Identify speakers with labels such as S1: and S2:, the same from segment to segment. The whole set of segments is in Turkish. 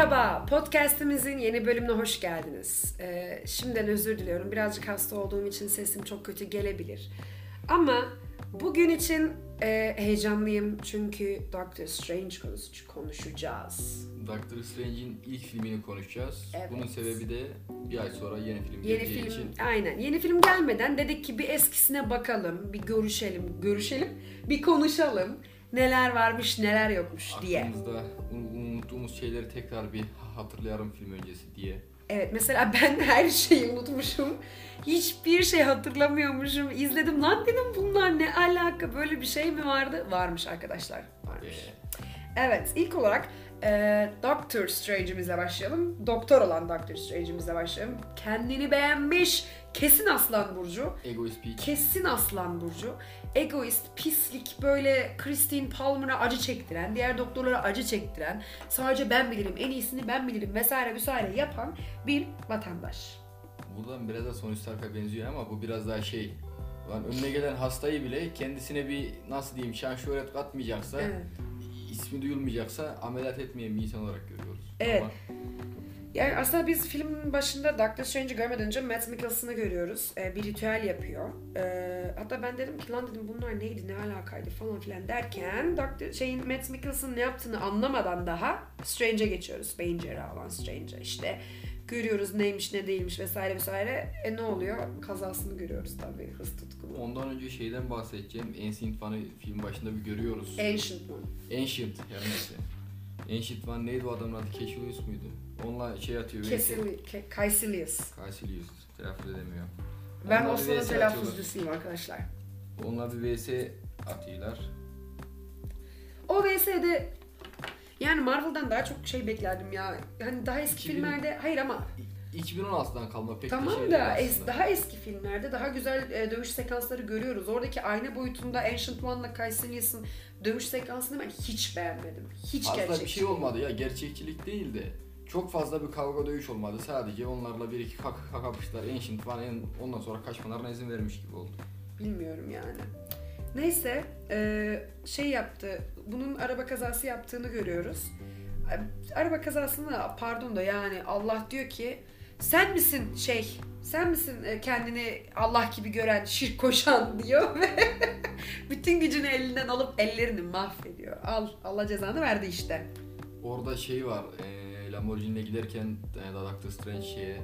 S1: Merhaba, podcastimizin yeni bölümüne hoş geldiniz. Ee, şimdiden özür diliyorum. Birazcık hasta olduğum için sesim çok kötü gelebilir. Ama bugün için e, heyecanlıyım çünkü Doctor Strange konusu konuşacağız.
S2: Doctor Strange'in ilk filmini konuşacağız.
S1: Evet.
S2: Bunun sebebi de bir ay sonra yeni film
S1: Yeni
S2: geleceği
S1: film,
S2: için.
S1: aynen. Yeni film gelmeden dedik ki bir eskisine bakalım, bir görüşelim, görüşelim, bir konuşalım. Neler varmış, neler yokmuş diye.
S2: Aklımızda unuttuğumuz şeyleri tekrar bir hatırlayalım film öncesi diye.
S1: Evet mesela ben her şeyi unutmuşum. Hiçbir şey hatırlamıyormuşum. İzledim lan dedim bunlar ne alaka böyle bir şey mi vardı? Varmış arkadaşlar. Varmış.
S2: Ee,
S1: Evet ilk olarak e, Doctor Strange'imizle başlayalım. Doktor olan Doctor Strange'imizle başlayalım. Kendini beğenmiş. Kesin Aslan Burcu.
S2: Egoist Peach.
S1: Kesin Aslan Burcu. Egoist, pislik, böyle Christine Palmer'a acı çektiren, diğer doktorlara acı çektiren, sadece ben bilirim, en iyisini ben bilirim vesaire vesaire yapan bir vatandaş.
S2: Buradan biraz da Tony Stark'a benziyor ama bu biraz daha şey. Lan önüne gelen hastayı bile kendisine bir nasıl diyeyim şan şöhret katmayacaksa,
S1: Evet.
S2: İsmi duyulmayacaksa ameliyat etmeyen bir insan olarak görüyoruz.
S1: Evet.
S2: Ama
S1: Yani aslında biz filmin başında Doctor Strange'i görmeden önce Matt Mickelson'ı görüyoruz. Ee, bir ritüel yapıyor. Ee, hatta ben dedim ki lan dedim bunlar neydi ne alakaydı falan filan derken Doctor, şeyin Matt Mickelson'ın ne yaptığını anlamadan daha Strange'e geçiyoruz. Beyin cerrahı olan Strange'e işte. Görüyoruz neymiş ne değilmiş vesaire vesaire. E ne oluyor? Kazasını görüyoruz tabii hız tutkunu.
S2: ondan önce şeyden bahsedeceğim. Ancient One'ı film başında bir görüyoruz.
S1: Ancient One.
S2: Ancient yani neyse. Ancient One neydi o adamın adı? Caecilius muydu? Onunla şey atıyor.
S1: Caecilius.
S2: Caecilius. Telaffuz edemiyor.
S1: Ben
S2: Onlar VS
S1: telaffuzcusuyum arkadaşlar.
S2: Onlar bir VS atıyorlar.
S1: O VS'de yani Marvel'dan daha çok şey beklerdim ya. Hani daha eski
S2: 2000
S1: filmlerde hayır ama
S2: 2016'dan kalma pek
S1: tamam
S2: şey
S1: da
S2: değil
S1: es-
S2: aslında.
S1: daha eski filmlerde daha güzel e, dövüş sekansları görüyoruz. Oradaki ayna boyutunda Ancient One'la Caecilius'ın dövüş sekansını ben hiç beğenmedim. Hiç
S2: Fazla
S1: gerçekçi.
S2: bir şey olmadı ya gerçekçilik değil de çok fazla bir kavga dövüş olmadı. Sadece onlarla bir iki kak kakapışlar Ancient One en- ondan sonra kaçmalarına izin vermiş gibi oldu.
S1: Bilmiyorum yani. Neyse e, şey yaptı. Bunun araba kazası yaptığını görüyoruz. E, Araba kazasını pardon da yani Allah diyor ki sen misin şey sen misin e, kendini Allah gibi gören şirk koşan diyor ve bütün gücünü elinden alıp ellerini mahvediyor. Al Allah cezanı verdi işte.
S2: Orada şey var, e, Lamborghini'yle giderken e, Doctor Strange şeye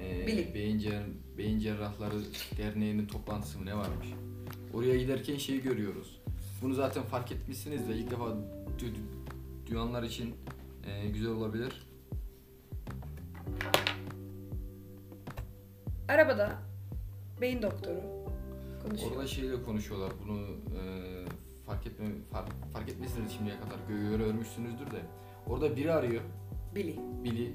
S2: e,
S1: Bilin.
S2: beyin, cer- beyin cerrahları derneğinin toplantısı mı ne varmış? Oraya giderken şeyi görüyoruz. Bunu zaten fark etmişsiniz de ilk defa du- du- duyanlar için e, güzel olabilir.
S1: Arabada beyin doktoru konuşuyor.
S2: Orada şeyle konuşuyorlar bunu e, fark etme fark, fark etmesiniz şimdiye kadar gö- görmüşsünüzdür de. Orada biri arıyor.
S1: Billy.
S2: Billy.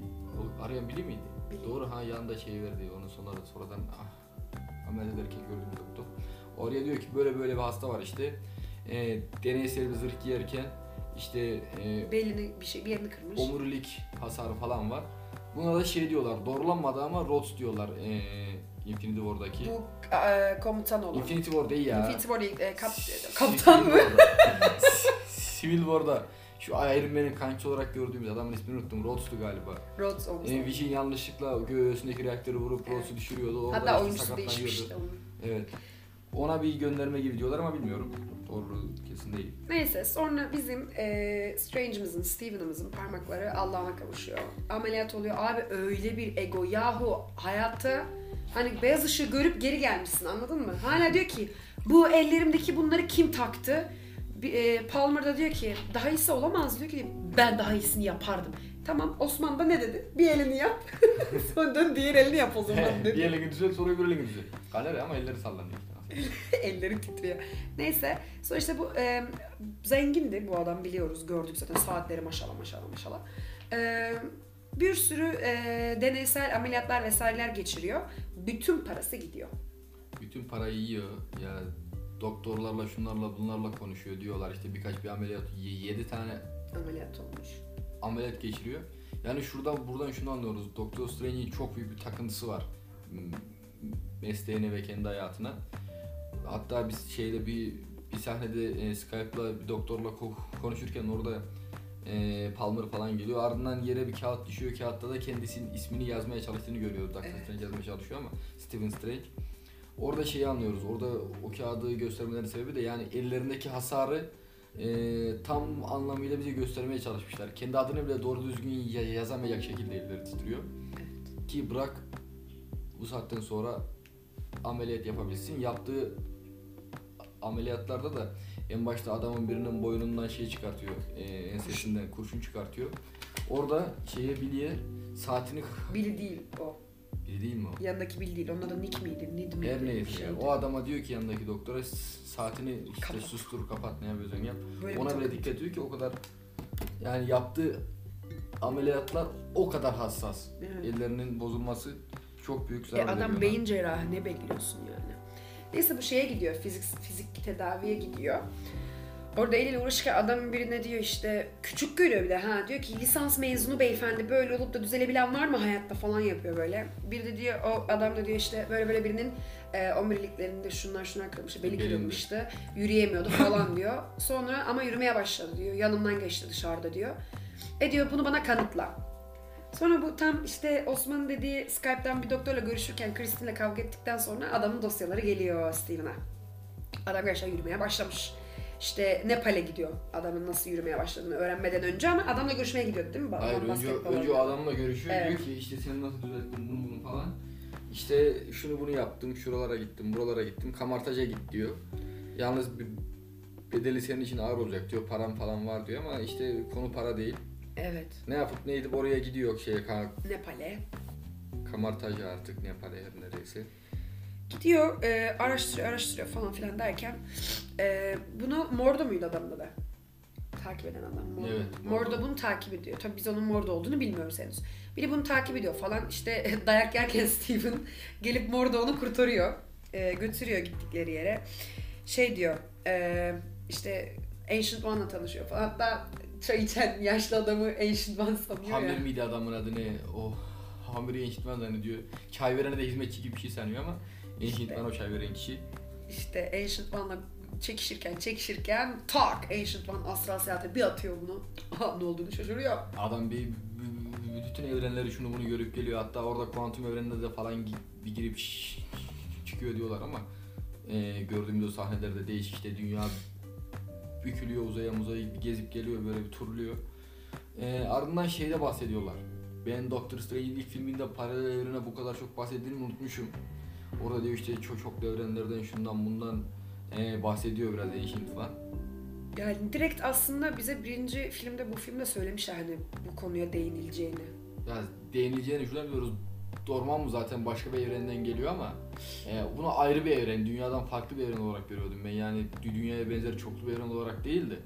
S2: O arayan Billy miydi?
S1: Billy.
S2: Doğru ha yanında şey verdi. Onu sonra sonradan ah, ameliyat ederken gördüm doktor. Oraya diyor ki böyle böyle bir hasta var işte. E, deneysel bir zırh giyerken işte e,
S1: Belini bir şey bir yerini kırmış.
S2: omurilik hasarı falan var. Buna da şey diyorlar. Doğrulanmadı ama Rhodes diyorlar. E, Infinity War'daki.
S1: Bu e, komutan olan.
S2: Infinity War değil ya.
S1: Infinity War değil, e, kap,
S2: Civil
S1: kaptan mı?
S2: Civil War'da şu Iron Man'in kanki olarak gördüğümüz adamın ismini unuttum. Rhodes'tu galiba.
S1: Rhodes olmuş.
S2: E, Vision yanlışlıkla göğsündeki reaktörü vurup
S1: Evet.
S2: Rhodes'u düşürüyordu. Orada
S1: Hatta
S2: işte
S1: oyuncusu değişmişti onun.
S2: Evet. Ona bir gönderme gibi diyorlar ama bilmiyorum. Doğru kesin değil.
S1: Neyse sonra bizim e, Strange'imizin, Steven'ımızın parmakları Allah'ına kavuşuyor. Ameliyat oluyor. Abi öyle bir ego. Yahu hayatta hani beyaz ışığı görüp geri gelmişsin anladın mı? Hala diyor ki bu ellerimdeki bunları kim taktı? Bir, e, Palmer da diyor ki daha iyisi olamaz diyor ki ben daha iyisini yapardım. Tamam Osman da ne dedi? Bir elini yap. Sonra dön diğer elini yap o zaman
S2: bir
S1: dedi.
S2: elini düzelt sonra öbür elini düzelt. Galeri ama elleri sallanıyor işte.
S1: Elleri titriyor. Neyse. Sonra işte bu e, zengindi bu adam biliyoruz. Gördük zaten saatleri maşallah maşallah maşallah. E, bir sürü e, deneysel ameliyatlar vesaireler geçiriyor. Bütün parası gidiyor.
S2: Bütün parayı yiyor. Ya doktorlarla şunlarla bunlarla konuşuyor diyorlar işte birkaç bir ameliyat 7 tane
S1: Ameliyat olmuş.
S2: ameliyat geçiriyor. Yani şuradan buradan şunu anlıyoruz. Doktor Strange'in çok büyük bir takıntısı var. Mesleğine ve kendi hayatına. Hatta biz şeyde bir bir sahnede e, Skype'la bir doktorla ko- konuşurken orada e, Palmer falan geliyor. Ardından yere bir kağıt düşüyor. Kağıtta da kendisinin ismini yazmaya çalıştığını görüyor. Doctor
S1: Evet.
S2: Strange yazmaya çalışıyor ama Stephen Strange. Orada şeyi anlıyoruz. Orada o kağıdı göstermelerinin sebebi de yani ellerindeki hasarı e, tam anlamıyla bize göstermeye çalışmışlar. Kendi adını bile doğru düzgün ya- yazamayacak şekilde elleri titriyor. Ki bırak bu saatten sonra ameliyat yapabilsin. Yaptığı ameliyatlarda da en başta adamın birinin boynundan şey çıkartıyor. E, ensesinden kurşun çıkartıyor. Orada şeye Billy'e saatini
S1: Billy değil o.
S2: Billy değil mi o?
S1: Yanındaki Billy değil. Onun adı Nick miydi? Nid miydi?
S2: Her neyse ya.
S1: şeydi.
S2: O adama diyor ki yanındaki doktora "S- saatini işte
S1: Kapat.
S2: sustur kapat ne yapıyorsan yap.
S1: Böyle
S2: Ona bile dikkat ediyor ki o kadar yani yaptığı ameliyatlar o kadar hassas.
S1: Evet.
S2: Ellerinin bozulması çok büyük
S1: E
S2: zarar
S1: adam
S2: veriyor.
S1: beyin cerrahı ne bekliyorsun yani? Neyse bu şeye gidiyor. Fizik fizik tedaviye gidiyor. Orada eliyle uğraşırken adamın birine diyor işte küçük görüyor bir de ha diyor ki lisans mezunu beyefendi böyle olup da düzelebilen var mı hayatta falan yapıyor böyle. Bir de diyor o adam da diyor işte böyle böyle birinin e, omuriliklerinde şunlar şunlar kırılmıştı beli kırılmıştı yürüyemiyordu falan diyor. Sonra ama yürümeye başladı diyor yanımdan geçti dışarıda diyor. E diyor bunu bana kanıtla. Sonra bu tam işte Osman'ın dediği Skype'dan bir doktorla görüşürken Kristin'le kavga ettikten sonra adamın dosyaları geliyor Steven'a. Adam gerçekten yürümeye başlamış. İşte Nepal'e gidiyor adamın nasıl yürümeye başladığını öğrenmeden önce ama adamla görüşmeye gidiyordu değil mi?
S2: Hayır önce, önce o adamla görüşüyor
S1: Evet.
S2: diyor ki işte sen nasıl düzelttin bunu bunu falan. İşte şunu bunu yaptım, şuralara gittim, buralara gittim, kamartaja git diyor. Yalnız bir bedeli senin için ağır olacak diyor, param falan var diyor ama işte konu para değil.
S1: Evet.
S2: Ne yapıp ne edip oraya gidiyor şey ka-
S1: Nepal'e.
S2: kamartaja artık ne para her neredeyse.
S1: Gidiyor e, araştırıyor araştırıyor falan filan derken e, bunu Mordo muydu adamın da? Takip eden adam. Mordo.
S2: Evet,
S1: Mordo.
S2: Mordo.
S1: bunu takip ediyor. Tabii biz onun Mordo olduğunu bilmiyoruz henüz. Biri bunu takip ediyor falan. İşte dayak yerken Steven gelip Mordo onu kurtarıyor. E, götürüyor gittikleri yere. Şey diyor e, işte Ancient One'la tanışıyor falan. Hatta çay içen yaşlı adamı Ancient One sanıyor
S2: Hamir
S1: ya.
S2: miydi adamın adı ne? O Hamir eşitmen zannediyor. Çay verene de hizmetçi gibi bir şey sanıyor ama eşitmen o çay veren kişi.
S1: İşte Ancient One'la çekişirken çekişirken tak Ancient One astral seyahate bir atıyor bunu. Aha, ne olduğunu şaşırıyor.
S2: Adam bir, bütün evrenleri şunu bunu görüp geliyor. Hatta orada kuantum evreninde de falan bir girip çıkıyor diyorlar ama e, gördüğümüz o sahnelerde değişik işte dünya bükülüyor uzaya muzaya gezip geliyor böyle bir turluyor. E, ardından şeyde bahsediyorlar. Ben Doctor Strange'in ilk filminde paralel evrene bu kadar çok bahsettiğini unutmuşum. Orada diyor işte çok çok evrenlerden şundan bundan e, bahsediyor biraz Ancient falan.
S1: Yani direkt aslında bize birinci filmde bu filmde söylemişler hani bu konuya değinileceğini.
S2: Ya değinileceğini şuradan biliyoruz. Dorman mı zaten başka bir evrenden geliyor ama e, buna ayrı bir evren, dünyadan farklı bir evren olarak görüyordum ben. Yani dü- dünyaya benzer çoklu bir evren olarak değildi.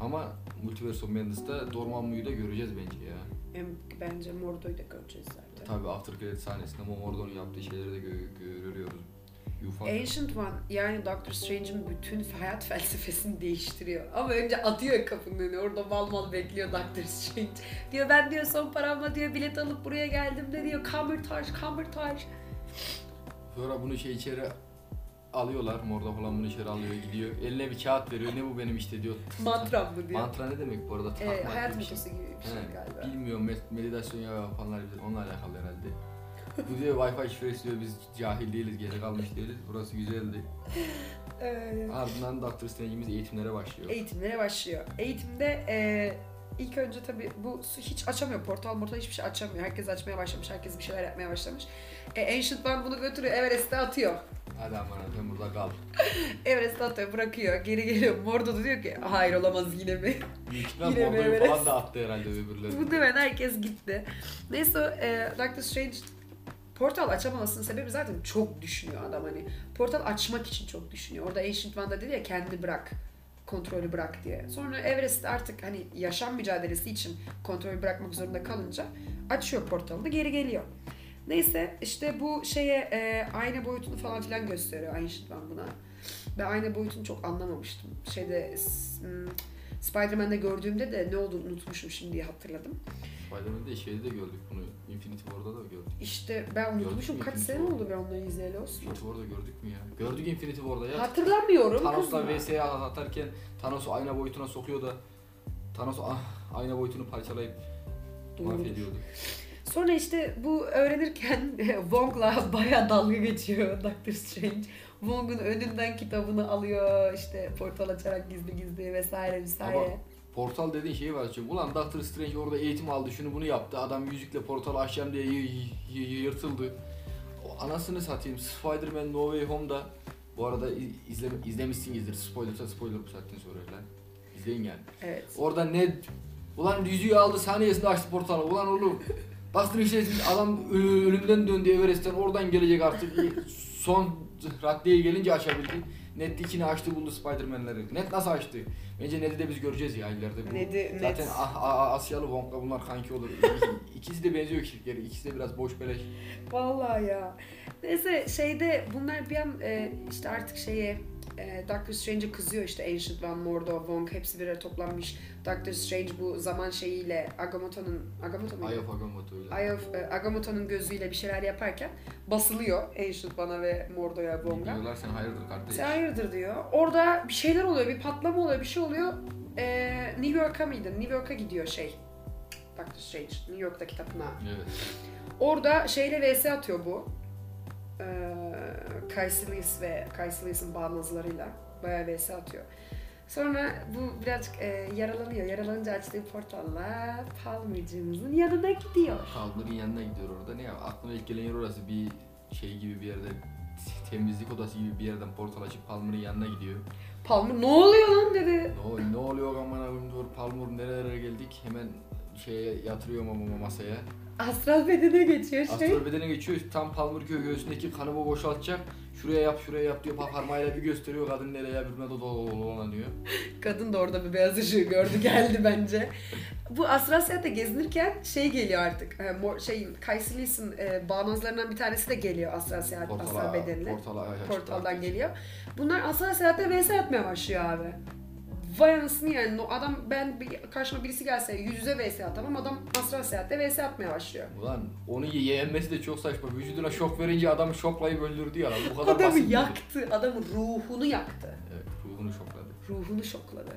S2: Ama Multiverse of Madness'ta Dormammu'yu da göreceğiz bence ya.
S1: Hem bence Mordo'yu da göreceğiz zaten.
S2: Tabii After Credit sahnesinde Momordo'nun yaptığı şeyleri de gö- görüyoruz. Yufa.
S1: Ancient One yani Doctor Strange'in bütün hayat felsefesini değiştiriyor. Ama önce atıyor kapının önüne. Orada mal mal bekliyor Doctor Strange. Diyor ben diyor son paramla diyor bilet alıp buraya geldim de diyor Cumbertage, Cumbertage.
S2: Sonra bunu şey içeri alıyorlar. Mordo falan bunu içeri alıyor gidiyor. Eline bir kağıt veriyor. Ne bu benim işte diyor.
S1: Mantram mı diyor.
S2: Mantra ne demek bu arada?
S1: Ee, hayat
S2: gibi bir şey.
S1: motosu gibi bir şey
S2: He,
S1: galiba.
S2: Bilmiyorum med- meditasyon yapanlar bilir. Onunla alakalı herhalde. Bu diyor Wi-Fi şifresi diyor biz cahil değiliz, geri kalmış değiliz. Burası güzeldi.
S1: Ee,
S2: Ardından Doctor Strange'imiz eğitimlere başlıyor.
S1: eğitimlere başlıyor. Eğitimde e, ilk önce tabii bu su hiç açamıyor. Portal mortal hiçbir şey açamıyor. Herkes açmaya başlamış. Herkes bir şeyler yapmaya başlamış. E, Ancient One bunu götürüyor. Everest'e atıyor.
S2: Hadi aman sen burada kal.
S1: Everest'e atıyor. Bırakıyor. Geri geliyor. Mordo da diyor ki hayır olamaz yine mi?
S2: Büyük ihtimal
S1: Yine
S2: Mordo'yu
S1: Everest.
S2: falan da attı herhalde öbürleri.
S1: Muhtemelen herkes gitti. Neyse e, Doctor Strange portal açamamasının sebebi zaten çok düşünüyor adam hani. Portal açmak için çok düşünüyor. Orada Ancient One'da dedi ya kendi bırak kontrolü bırak diye. Sonra Everest artık hani yaşam mücadelesi için kontrolü bırakmak zorunda kalınca açıyor portalını geri geliyor. Neyse işte bu şeye e, ayna boyutunu falan filan gösteriyor One buna. Ben ayna boyutunu çok anlamamıştım. Şeyde hmm, Spider-Man'de gördüğümde de ne olduğunu unutmuşum şimdi hatırladım.
S2: Spider-Man'de şeyde de gördük bunu. Infinity War'da da gördük.
S1: İşte ben unutmuşum.
S2: Gördük
S1: Kaç
S2: Infinity
S1: sene
S2: War?
S1: oldu ben onları izleyeli olsun.
S2: Infinity War'da gördük mü ya? Gördük Infinity War'da ya.
S1: Hatırlamıyorum
S2: Thanos'la
S1: kızım.
S2: VS'ye atarken Thanos'u ayna boyutuna sokuyor da Thanos ah, ayna boyutunu parçalayıp
S1: Doğru.
S2: mahvediyordu.
S1: Sonra işte bu öğrenirken Wong'la bayağı dalga geçiyor Doctor Strange. Wong'un önünden kitabını alıyor işte portal açarak gizli gizli vesaire vesaire.
S2: Ama Portal dediğin şey var çünkü. Ulan Doctor Strange orada eğitim aldı, şunu bunu yaptı. Adam yüzükle portalı açacağım diye yırtıldı. O anasını satayım. Spider-Man No Way Home'da bu arada iz- izle, izlemişsinizdir. Spoilersa spoiler bu saatten sonra lan. İzleyin yani.
S1: Evet.
S2: Orada ne ulan yüzüğü aldı saniyesinde açtı portalı. Ulan oğlum Doctor Strange adam ölümden döndü Everest'ten oradan gelecek artık. Son raddeye gelince açabildi. Net ikini açtı buldu Spider-Man'leri. Net nasıl açtı? Bence Ned'i de biz göreceğiz ya ileride. Bu.
S1: Ned'i-
S2: Zaten
S1: Ned.
S2: A- A- Asyalı Wong'la bunlar kanki olur. İki- İkisi de benziyor kişilikleri. İkisi de biraz boş beleş.
S1: Vallahi ya. Neyse şeyde bunlar bir an e, işte artık şeye e, Doctor Strange'e kızıyor işte Ancient One, Mordo, Wong hepsi bir araya toplanmış. Doctor Strange bu zaman şeyiyle Agamotto'nun Agamotto muydu?
S2: Eye of Agamotto'yla.
S1: Eye of e, Agamotto'nun gözüyle bir şeyler yaparken basılıyor Ancient One'a ve Mordo'ya, Wong'a.
S2: Diyorlar sen hayırdır kardeş.
S1: Sen hayırdır diyor. Orada bir şeyler oluyor, bir patlama oluyor, bir şey oluyor. Ee, New York'a mıydı? New York'a gidiyor şey. Doctor Strange, New York'taki tapınağa.
S2: Evet.
S1: Orada şeyle vs atıyor bu. Ee, Kaysilius ve Kaysilius'un bağnazlarıyla bayağı vs atıyor. Sonra bu birazcık e, yaralanıyor. Yaralanınca açtığı portalla Palmer'cığımızın yanına gidiyor.
S2: Kalbur'un yanına gidiyor orada. Ne ya? Aklıma ilk gelen yer orası bir şey gibi bir yerde temizlik odası gibi bir yerden portal açıp Palmer'ın yanına gidiyor.
S1: Palmer ne oluyor lan dedi.
S2: Ne, ne oluyor aman abim dur Palmer nerelere geldik hemen şeye yatırıyorum ama masaya.
S1: Astral bedene geçiyor şey.
S2: Astral bedene geçiyor tam Palmer gö göğsündeki kanımı boşaltacak. Şuraya yap şuraya yap diyor Pa- parmağıyla bir gösteriyor kadın nereye birbirine de dolanıyor.
S1: Kadın da orada bir beyaz ışığı gördü geldi bence. Bu astral seyahate gezinirken şey geliyor artık. E, mor, şeyin Kaysilius'un e, bağnazlarından bir tanesi de geliyor astral seyahat astral
S2: Portala,
S1: bedenine.
S2: portala
S1: Portaldan geliyor. Bunlar astral seyahatte vs atmaya başlıyor abi. Vay anasını yani. O adam ben bir, karşıma birisi gelse yüz yüze vs atamam. Adam astral seyahatte vs atmaya başlıyor.
S2: Ulan onu ye- yenmesi de çok saçma. Vücuduna şok verince adamı şoklayıp öldürdü ya. lan. Bu kadar
S1: Adamı
S2: basit miydi?
S1: yaktı. Adamın ruhunu yaktı.
S2: Evet ruhunu şokladı.
S1: ruhunu şokladı.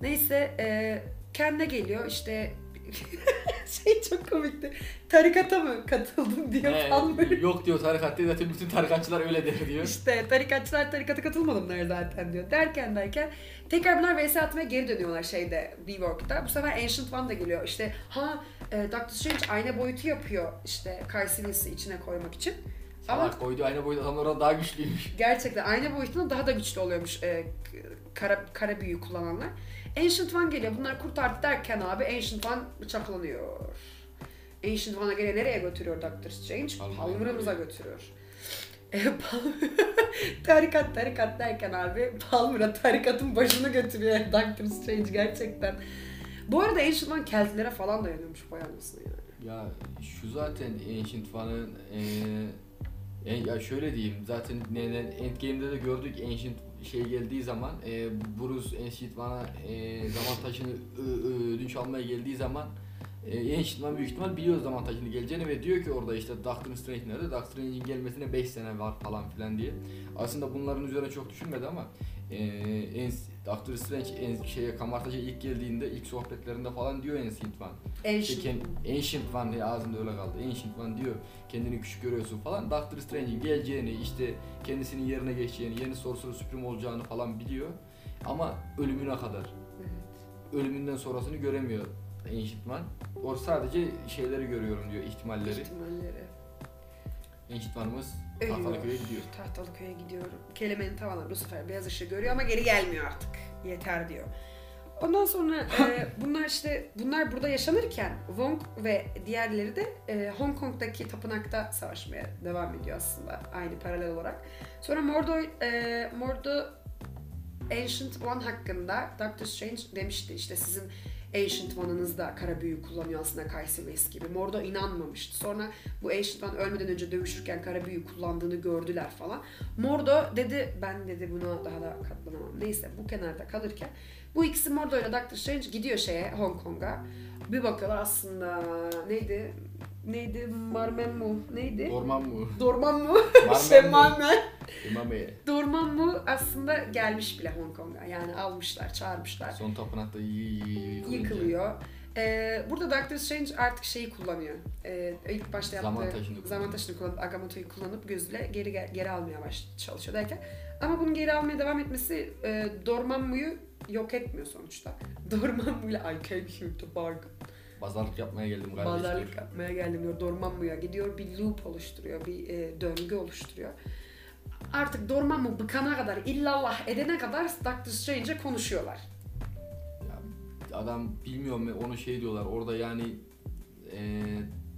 S1: Neyse e, kendine geliyor işte şey çok komikti. Tarikata mı katıldın diyor
S2: He,
S1: Palmer.
S2: yok diyor tarikat değil zaten bütün tarikatçılar öyle der diyor.
S1: İşte tarikatçılar tarikata katılmadılar zaten diyor. Derken derken tekrar bunlar vs atmaya geri dönüyorlar şeyde New York'ta. Bu sefer Ancient One da geliyor. İşte ha e, Doctor Strange ayna boyutu yapıyor işte Kaysilius'u içine koymak için. Ama
S2: Salak koydu aynı boyda adamlar daha güçlüymüş.
S1: gerçekten ayna boyutunda daha da güçlü oluyormuş e, kara, kara büyü kullananlar. Ancient One geliyor. Bunlar kurtardı derken abi Ancient One bıçaklanıyor. Ancient One'a gene nereye götürüyor Doctor Strange? Palmer'ımıza
S2: götürüyor.
S1: E, tarikat tarikat derken abi Palmer'a tarikatın başını götürüyor Doctor Strange gerçekten. Bu arada Ancient One Keltlere falan dayanıyormuş bayağı anasını yani.
S2: Ya şu zaten Ancient One'ın eee, e, ya şöyle diyeyim zaten ne, ne, Endgame'de de gördük Ancient şey geldiği zaman e, Bruce Ancient One'a e, zaman taşını ödünç almaya geldiği zaman e, Ancient One büyük ihtimal biliyor zaman taşını geleceğini ve diyor ki orada işte Doctor Strange nerede? Doctor Strange'in gelmesine 5 sene var falan filan diye. Aslında bunların üzerine çok düşünmedi ama e, Doctor Strange şeye Kamartaş'a ilk geldiğinde ilk sohbetlerinde falan diyor Ancient One. İşte
S1: Ancient
S2: ken- Ancient One diye ağzımda öyle kaldı. Ancient One diyor kendini küçük görüyorsun falan. Doctor Strange'in geleceğini, işte kendisinin yerine geçeceğini, yeni Sorcerer Supreme olacağını falan biliyor. Ama ölümüne kadar.
S1: Evet.
S2: Ölümünden sonrasını göremiyor Ancient One. O sadece şeyleri görüyorum diyor, ihtimalleri.
S1: ihtimalleri.
S2: Ancient One'ımız
S1: Ölüyor.
S2: Tahtalıköy'e gidiyor.
S1: Tahtalıköy'e gidiyorum. Kelimenin tavana bu sefer beyaz ışığı görüyor ama geri gelmiyor artık. Yeter diyor. Ondan sonra e, bunlar işte bunlar burada yaşanırken Wong ve diğerleri de e, Hong Kong'daki tapınakta savaşmaya devam ediyor aslında aynı paralel olarak. Sonra Mordo e, Mordo Ancient One hakkında Doctor Strange demişti işte sizin Ancient One'ınız da kara büyü kullanıyor aslında Kaysilius gibi. Mordo inanmamıştı. Sonra bu Ancient One ölmeden önce dövüşürken kara büyü kullandığını gördüler falan. Mordo dedi ben dedi buna daha da katlanamam. Neyse bu kenarda kalırken bu ikisi Mordo ile Doctor Strange gidiyor şeye Hong Kong'a. Bir bakıyorlar aslında neydi? Neydi? Marmen mu? Neydi?
S2: Orman mu?
S1: Dorman mu?
S2: Mu?
S1: Marmen. Dorman mu aslında gelmiş bile Hong Kong'a. Yani almışlar, çağırmışlar.
S2: Son tapınakta y- y- yıkılınca
S1: Yıkılıyor. Ee, burada Doctor Strange artık şeyi kullanıyor. Ee, ilk başta yaptığı
S2: Zaman taşını kullanıyor.
S1: zaman taşını kullanıp Agamotto'yu kullanıp gözüyle geri geri almaya baş çalışıyor derken ama bunun geri almaya devam etmesi e, Dormammu'yu yok etmiyor sonuçta. Dormammu'yla I came here to bargain.
S2: Pazarlık yapmaya geldim kardeşler.
S1: Pazarlık yapmaya geldim diyor. Dormammu'ya gidiyor bir loop oluşturuyor, bir e, döngü oluşturuyor. Artık Dormammu bıkana kadar, illallah edene kadar Doctor Strange'e konuşuyorlar.
S2: Ya, adam bilmiyorum onu şey diyorlar orada yani e,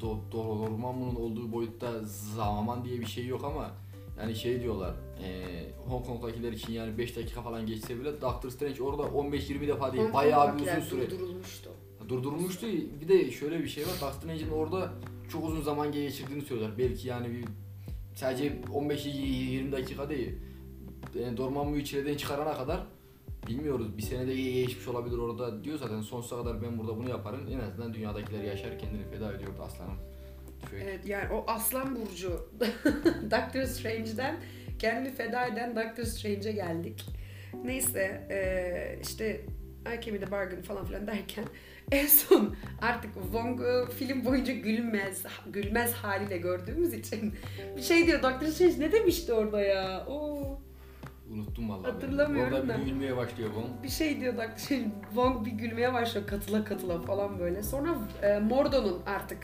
S2: do, do, Dormammu'nun olduğu boyutta zaman diye bir şey yok ama yani şey diyorlar e, Hong Kong'dakiler için yani 5 dakika falan geçse bile Doctor Strange orada 15-20 defa değil
S1: Hong
S2: bayağı bir uzun süre
S1: Durdurulmuştu.
S2: Durdurulmuştu. Bir de şöyle bir şey var Doctor Strange'in orada çok uzun zaman geçirdiğini söylüyorlar. Belki yani bir sadece 15-20 dakika değil. Yani Dormammu'yu çileden çıkarana kadar bilmiyoruz. Bir senede geçmiş olabilir orada diyor zaten sonsuza kadar ben burada bunu yaparım. En azından dünyadakiler yaşar kendini feda ediyordu aslanım.
S1: Evet yani o Aslan Burcu Doctor Strange'den kendini feda eden Doctor Strange'e geldik. Neyse işte in the bargain falan filan derken en son artık Wong'u film boyunca gülmez gülmez haliyle gördüğümüz için bir şey diyor Doctor Strange ne demişti orada ya? Oo.
S2: Unuttum vallahi.
S1: Hatırlamıyorum
S2: Orada
S1: da.
S2: bir gülmeye başlıyor bu.
S1: bir şey diyor Doctor Strange. Wong bir gülmeye başlıyor katıla katıla falan böyle. Sonra e, Mordo'nun artık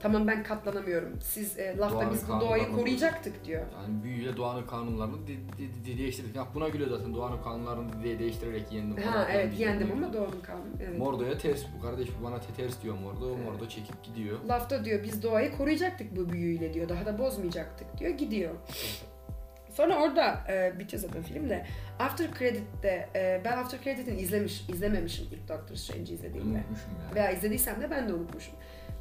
S1: tamam ben katlanamıyorum. Siz e, lafta
S2: Doğanın
S1: biz bu
S2: kanunlarını
S1: doğayı koruyacaktık diyor.
S2: Yani büyüyle doğanın kanunlarını de, de- de- değiştirdik. Ya buna gülüyor zaten doğanın kanunlarını de- değiştirerek yendim. falan
S1: Ha
S2: filan
S1: evet
S2: diyeceğim.
S1: yendim ama doğanın kanunu. Evet.
S2: Mordo'ya ters bu kardeş bu bana te- ters diyor Mordo. Mordo çekip gidiyor.
S1: Lafta diyor biz doğayı koruyacaktık bu büyüyle diyor. Daha da bozmayacaktık diyor. Gidiyor. Sonra orada e, bitiyor zaten film de. After Credit'te e, ben After Credit'in izlemiş izlememişim ilk Doctor Strange'i
S2: Ben
S1: izlediğimde.
S2: unutmuşum ya.
S1: Veya izlediysem de ben de unutmuşum.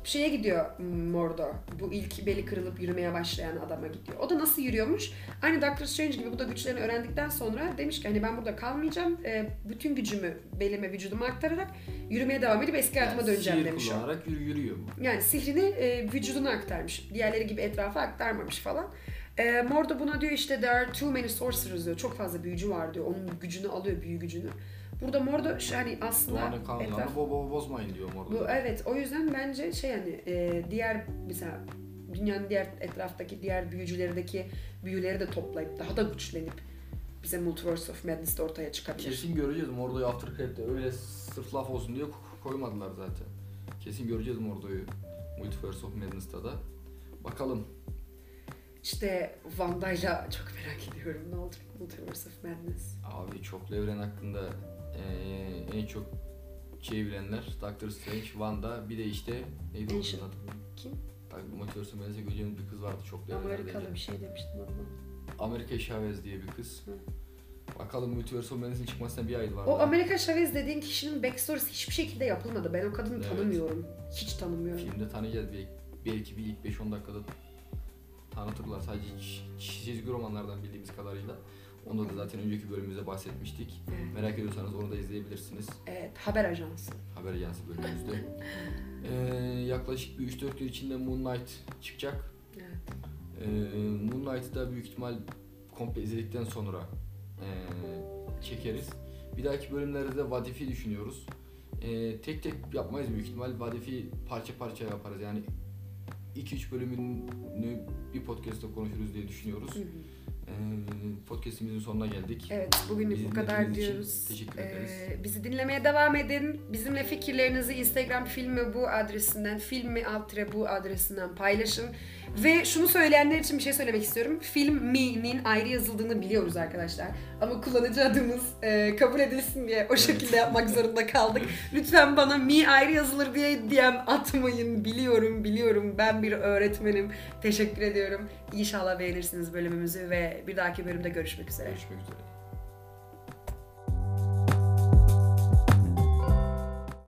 S1: Şeye gidiyor Mordo. Bu ilk beli kırılıp yürümeye başlayan adama gidiyor. O da nasıl yürüyormuş? Aynı Doctor Strange gibi bu da güçlerini öğrendikten sonra demiş ki hani ben burada kalmayacağım. e, bütün gücümü belime vücuduma aktararak yürümeye devam edip eski hayatıma
S2: Yani
S1: döneceğim demiş o.
S2: kullanarak yürü, yürüyor bu.
S1: Yani sihrini e, vücuduna aktarmış. Diğerleri gibi etrafa aktarmamış falan. E, Mordo buna diyor işte there are too many sorcerers diyor. Çok fazla büyücü var diyor. Onun gücünü alıyor, büyü gücünü. Burada Mordo şu- hani aslında
S2: Doğanın kanunlarını
S1: etraf-
S2: bo bo bozmayın diyor Mordo.
S1: bu evet o yüzden bence şey hani e, diğer mesela dünyanın diğer etraftaki diğer büyücülerdeki büyüleri de toplayıp daha da güçlenip bize Multiverse of Madness'te ortaya çıkabilir.
S2: Kesin göreceğiz Mordo'yu After Credit'te öyle sırf laf olsun diye ko- koymadılar zaten. Kesin göreceğiz Mordo'yu Multiverse of Madness'ta da. Bakalım.
S1: İşte Wanda'yla çok merak ediyorum ne olacak Multiverse of Madness.
S2: Abi çoklu evren hakkında eee, en çok şey bilenler Doctor Strange, Wanda bir de işte neydi o kızın
S1: Ancient.
S2: adı?
S1: Kim?
S2: Of Madness'e göreceğimiz bir kız vardı çoklu evrenlerde.
S1: Amerikalı bir şey demiştim ama.
S2: Amerika Chavez diye bir kız.
S1: Hı.
S2: Bakalım Multiverse of Madness'in çıkmasına bir ay var.
S1: O
S2: daha.
S1: Amerika Chavez dediğin kişinin backstory'si hiçbir şekilde yapılmadı. Ben o kadını
S2: Evet.
S1: tanımıyorum. Hiç tanımıyorum.
S2: Filmde tanıyacağız belki, belki bir ilk 5-10 dakikada tanıtırlar sadece çizgi romanlardan bildiğimiz kadarıyla. Onda da zaten önceki bölümümüzde bahsetmiştik.
S1: Evet.
S2: Merak ediyorsanız onu da izleyebilirsiniz.
S1: Evet, haber ajansı.
S2: Haber Ajansı bölümümüzde. Ee, yaklaşık bir 3-4 gün içinde Moon Knight çıkacak.
S1: Evet.
S2: Ee, Moon Knight'ı da büyük ihtimal komple izledikten sonra ee, çekeriz. Bir dahaki bölümlerde de Vadif'i düşünüyoruz. Ee, tek tek yapmayız büyük ihtimal. Vadif'i parça parça yaparız. Yani 2-3 bölümünü bir podcast'ta konuşuruz diye düşünüyoruz.
S1: Hı hı.
S2: Ee, podcast'imizin sonuna geldik.
S1: Evet, bugünlük
S2: Bizi
S1: bu kadar diyoruz.
S2: teşekkür
S1: Ee,
S2: ederiz.
S1: bizi dinlemeye devam edin. Bizimle fikirlerinizi Instagram filmi bu adresinden, filmi alt tire bu adresinden paylaşın. Ve şunu söyleyenler için bir şey söylemek istiyorum. Film me'nin ayrı yazıldığını biliyoruz arkadaşlar. Ama kullanıcı adımız e, kabul edilsin diye o şekilde yapmak zorunda kaldık. Lütfen bana mi ayrı yazılır diye DM atmayın. Biliyorum, biliyorum. Ben bir öğretmenim. Teşekkür ediyorum. İnşallah beğenirsiniz bölümümüzü ve bir dahaki bölümde görüşmek üzere.
S2: Görüşmek üzere.